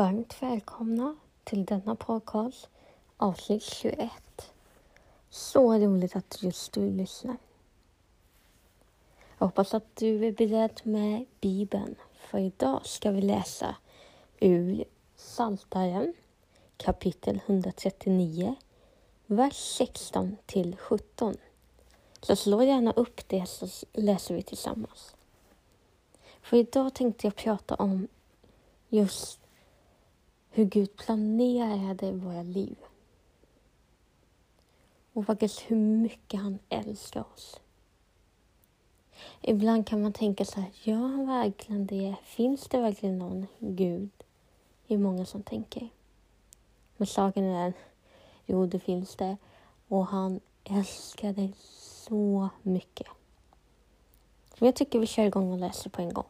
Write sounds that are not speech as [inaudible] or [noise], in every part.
Varmt välkomna till denna podcast, avsnitt 21. Så roligt att just du lyssnar. Jag hoppas att du är beredd med Bibeln, för idag ska vi läsa ur Saltaren kapitel 139, vers 16 till 17. Så slå gärna upp det så läser vi tillsammans. För idag tänkte jag prata om just hur Gud planerade våra liv. Och faktiskt hur mycket han älskar oss. Ibland kan man tänka så här, gör han verkligen det? Finns det verkligen någon Gud? Det är många som tänker. Men saken är den, jo det finns det. Och han älskar dig så mycket. Men jag tycker vi kör igång och läser på en gång.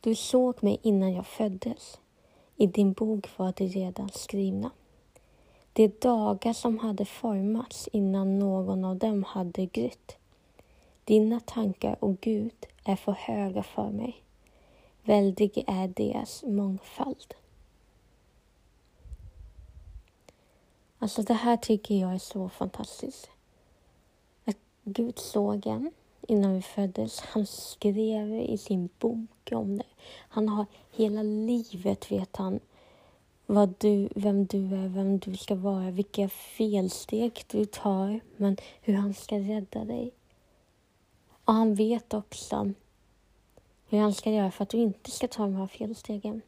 Du såg mig innan jag föddes. I din bok var de redan skrivna. De dagar som hade formats innan någon av dem hade grytt. Dina tankar, och Gud, är för höga för mig. Väldig är deras mångfald. Alltså det här tycker jag är så fantastiskt. Att Gud såg en innan vi föddes. Han skrev i sin bok om det. Han har hela livet, vet han, vad du, vem du är, vem du ska vara, vilka felsteg du tar, men hur han ska rädda dig. Och han vet också hur han ska göra för att du inte ska ta de här felstegen.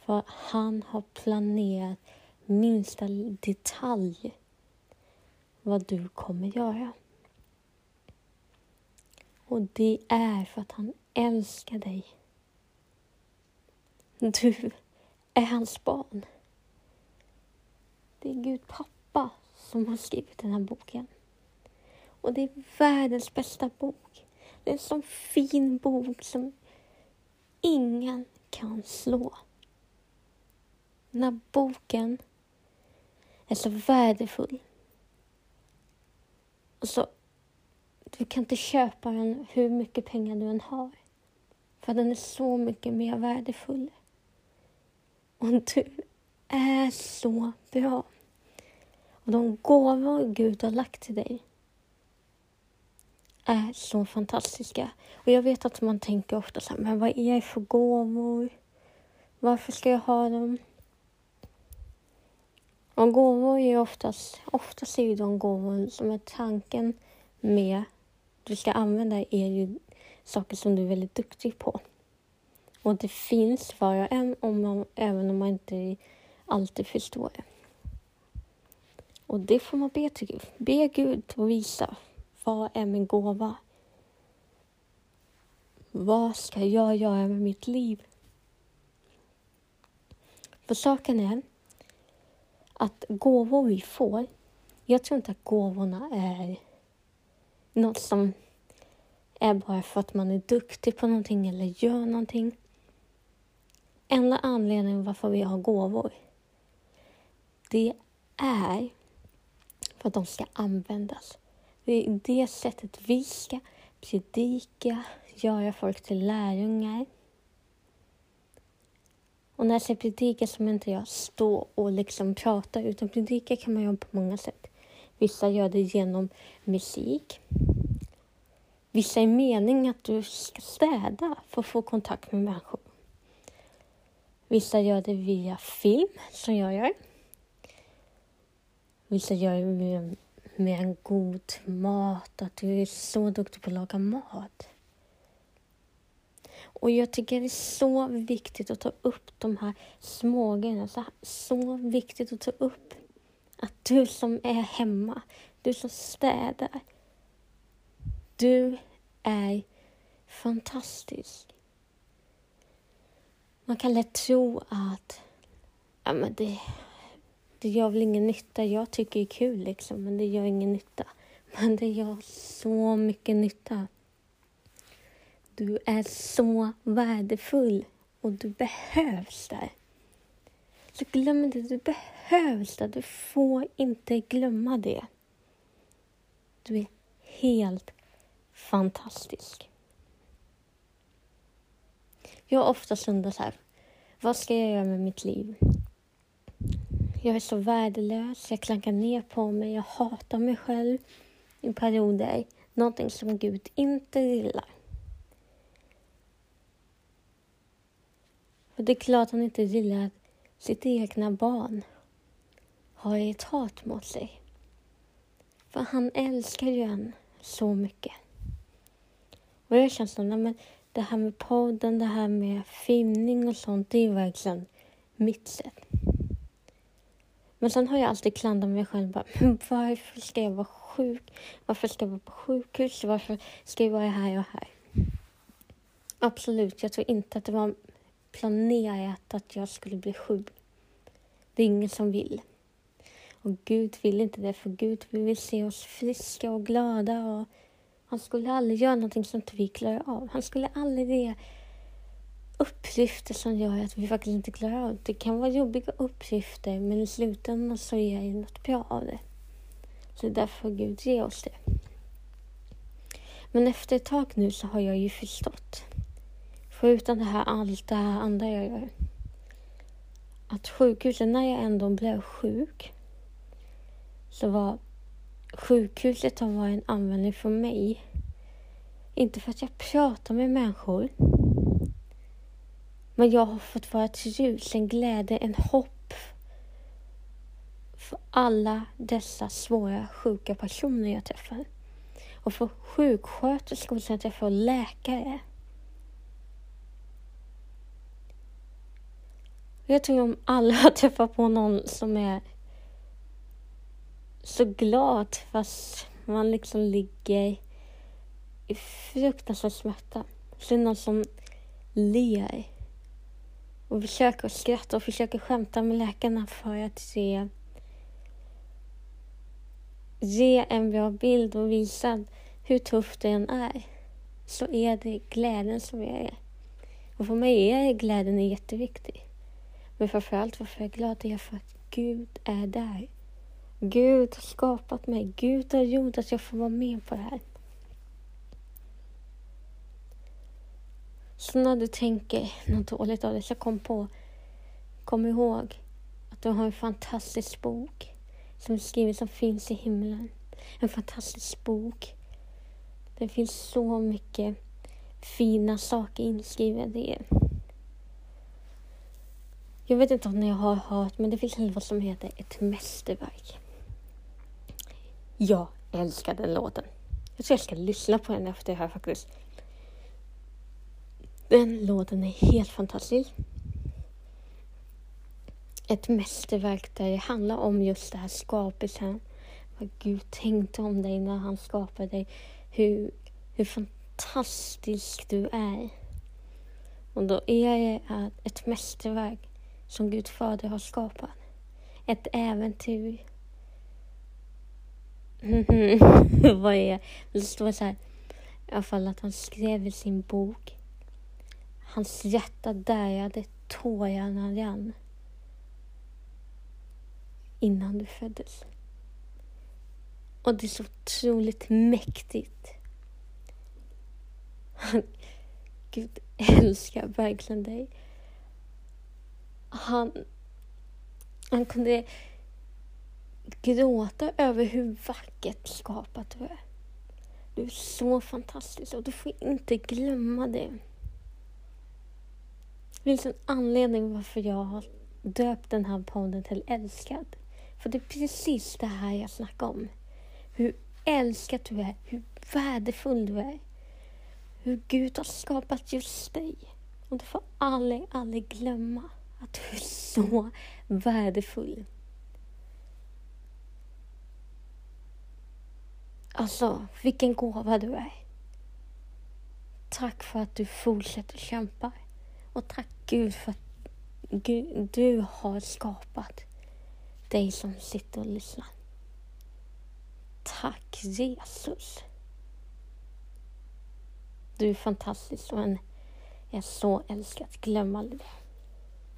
För han har planerat minsta detalj vad du kommer göra. Och det är för att han älskar dig. Du är hans barn. Det är Gud pappa som har skrivit den här boken. Och det är världens bästa bok. Det är en sån fin bok som ingen kan slå. Den här boken är så värdefull. Och så du kan inte köpa den hur mycket pengar du än har. För den är så mycket mer värdefull. Och du är så bra. Och de gåvor Gud har lagt till dig är så fantastiska. Och jag vet att man tänker ofta så här, men vad är det för gåvor? Varför ska jag ha dem? Och gåvor är oftast, oftast är de gåvor som är tanken med du ska använda är ju saker som du är väldigt duktig på. Och det finns var och en, om man, även om man inte alltid förstår det. Och det får man be till Gud. Be Gud att visa. Vad är min gåva? Vad ska jag göra med mitt liv? För saken är att gåvor vi får, jag tror inte att gåvorna är något som är bara för att man är duktig på någonting eller gör någonting. Enda anledningen varför vi har gåvor, det är för att de ska användas. Det är det sättet vi ska predika, göra folk till lärjungar. Och när jag säger predika så menar inte jag stå och liksom prata, utan predika kan man göra på många sätt. Vissa gör det genom musik. Vissa är meningen att du ska städa för att få kontakt med människor. Vissa gör det via film, som jag gör. Vissa gör det med, med en god mat, att du är så duktig på att laga mat. Och jag tycker det är så viktigt att ta upp de här små grejerna. Så, så viktigt att ta upp att du som är hemma, du som städar, du är fantastisk. Man kan lätt tro att ja, men det, det gör väl ingen nytta. Jag tycker det är kul, liksom, men det gör ingen nytta. Men det gör så mycket nytta. Du är så värdefull och du behövs där. Så glöm inte, du behövs där. Du får inte glömma det. Du är helt fantastisk. Jag har oftast undrat så här, Vad ska jag göra med mitt liv? Jag är så värdelös, jag klankar ner på mig, jag hatar mig själv i perioder. Någonting som Gud inte gillar. Och det är klart han inte gillar att sitt egna barn har ett hat mot sig. För han älskar ju en så mycket vad jag känner som, men det här med podden, det här med filmning och sånt, det är verkligen mitt sätt. Men sen har jag alltid klandrat mig själv. Bara, varför ska jag vara sjuk? Varför ska jag vara på sjukhus? Varför ska jag vara här och här? Absolut, jag tror inte att det var planerat att jag skulle bli sjuk. Det är ingen som vill. Och Gud vill inte det, för Gud vill se oss friska och glada. Och han skulle aldrig göra någonting som inte vi klarar av. Han skulle aldrig ge uppgifter som gör att vi faktiskt inte klarar av det. kan vara jobbiga uppgifter, men i slutändan så är det något bra av det. Så därför Gud ge oss det. Men efter ett tag nu så har jag ju förstått, förutom det här, allt det här andra jag gör, att sjukhuset, när jag ändå blev sjuk, så var sjukhuset har varit en användning för mig. Inte för att jag pratar med människor. Men jag har fått vara ett ljus, en glädje, en hopp för alla dessa svåra sjuka personer jag träffar. Och för sjuksköterskor som jag träffar och läkare. Jag tror om alla [laughs] träffar på någon som är så glad fast man liksom ligger i fruktansvärd smärta. Så är det någon som ler och försöker skratta och försöker skämta med läkarna för att ge, ge en bra bild och visa hur tufft det än är så är det glädjen som är det. Och för mig är glädjen jätteviktig. Men framförallt varför jag är glad är för att Gud är där. Gud har skapat mig. Gud har gjort att jag får vara med på det här. Så när du tänker något dåligt av det, så kom på, kom ihåg att du har en fantastisk bok som är skriven som finns i himlen. En fantastisk bok. Det finns så mycket fina saker inskrivna i den. Jag vet inte om ni har hört, men det finns något som heter ett mästerverk. Jag älskar den låten. Jag tror jag ska lyssna på den efter det här faktiskt. Den låten är helt fantastisk. Ett mästerverk där det handlar om just det här skapelsen. Vad Gud tänkte om dig när han skapade dig. Hur, hur fantastisk du är. Och då är det ett mästerverk som Gud Fader har skapat. Ett äventyr Mm-hmm. [laughs] Vad är det? står så här, i alla fall att han skrev i sin bok. Hans hjärta darrade, tårarna rann. Innan du föddes. Och det är så otroligt mäktigt. [laughs] Gud älskar verkligen dig. Han, han kunde gråta över hur vackert skapat du är. Du är så fantastisk och du får inte glömma det. Det finns en anledning varför jag har döpt den här podden till Älskad. För det är precis det här jag snackar om. Hur älskad du är, hur värdefull du är. Hur Gud har skapat just dig. Och du får aldrig, aldrig glömma att du är så värdefull. Alltså, vilken gåva du är. Tack för att du fortsätter kämpa. Och tack Gud för att du har skapat dig som sitter och lyssnar. Tack Jesus. Du är fantastisk och en är så älskad. Glöm aldrig det.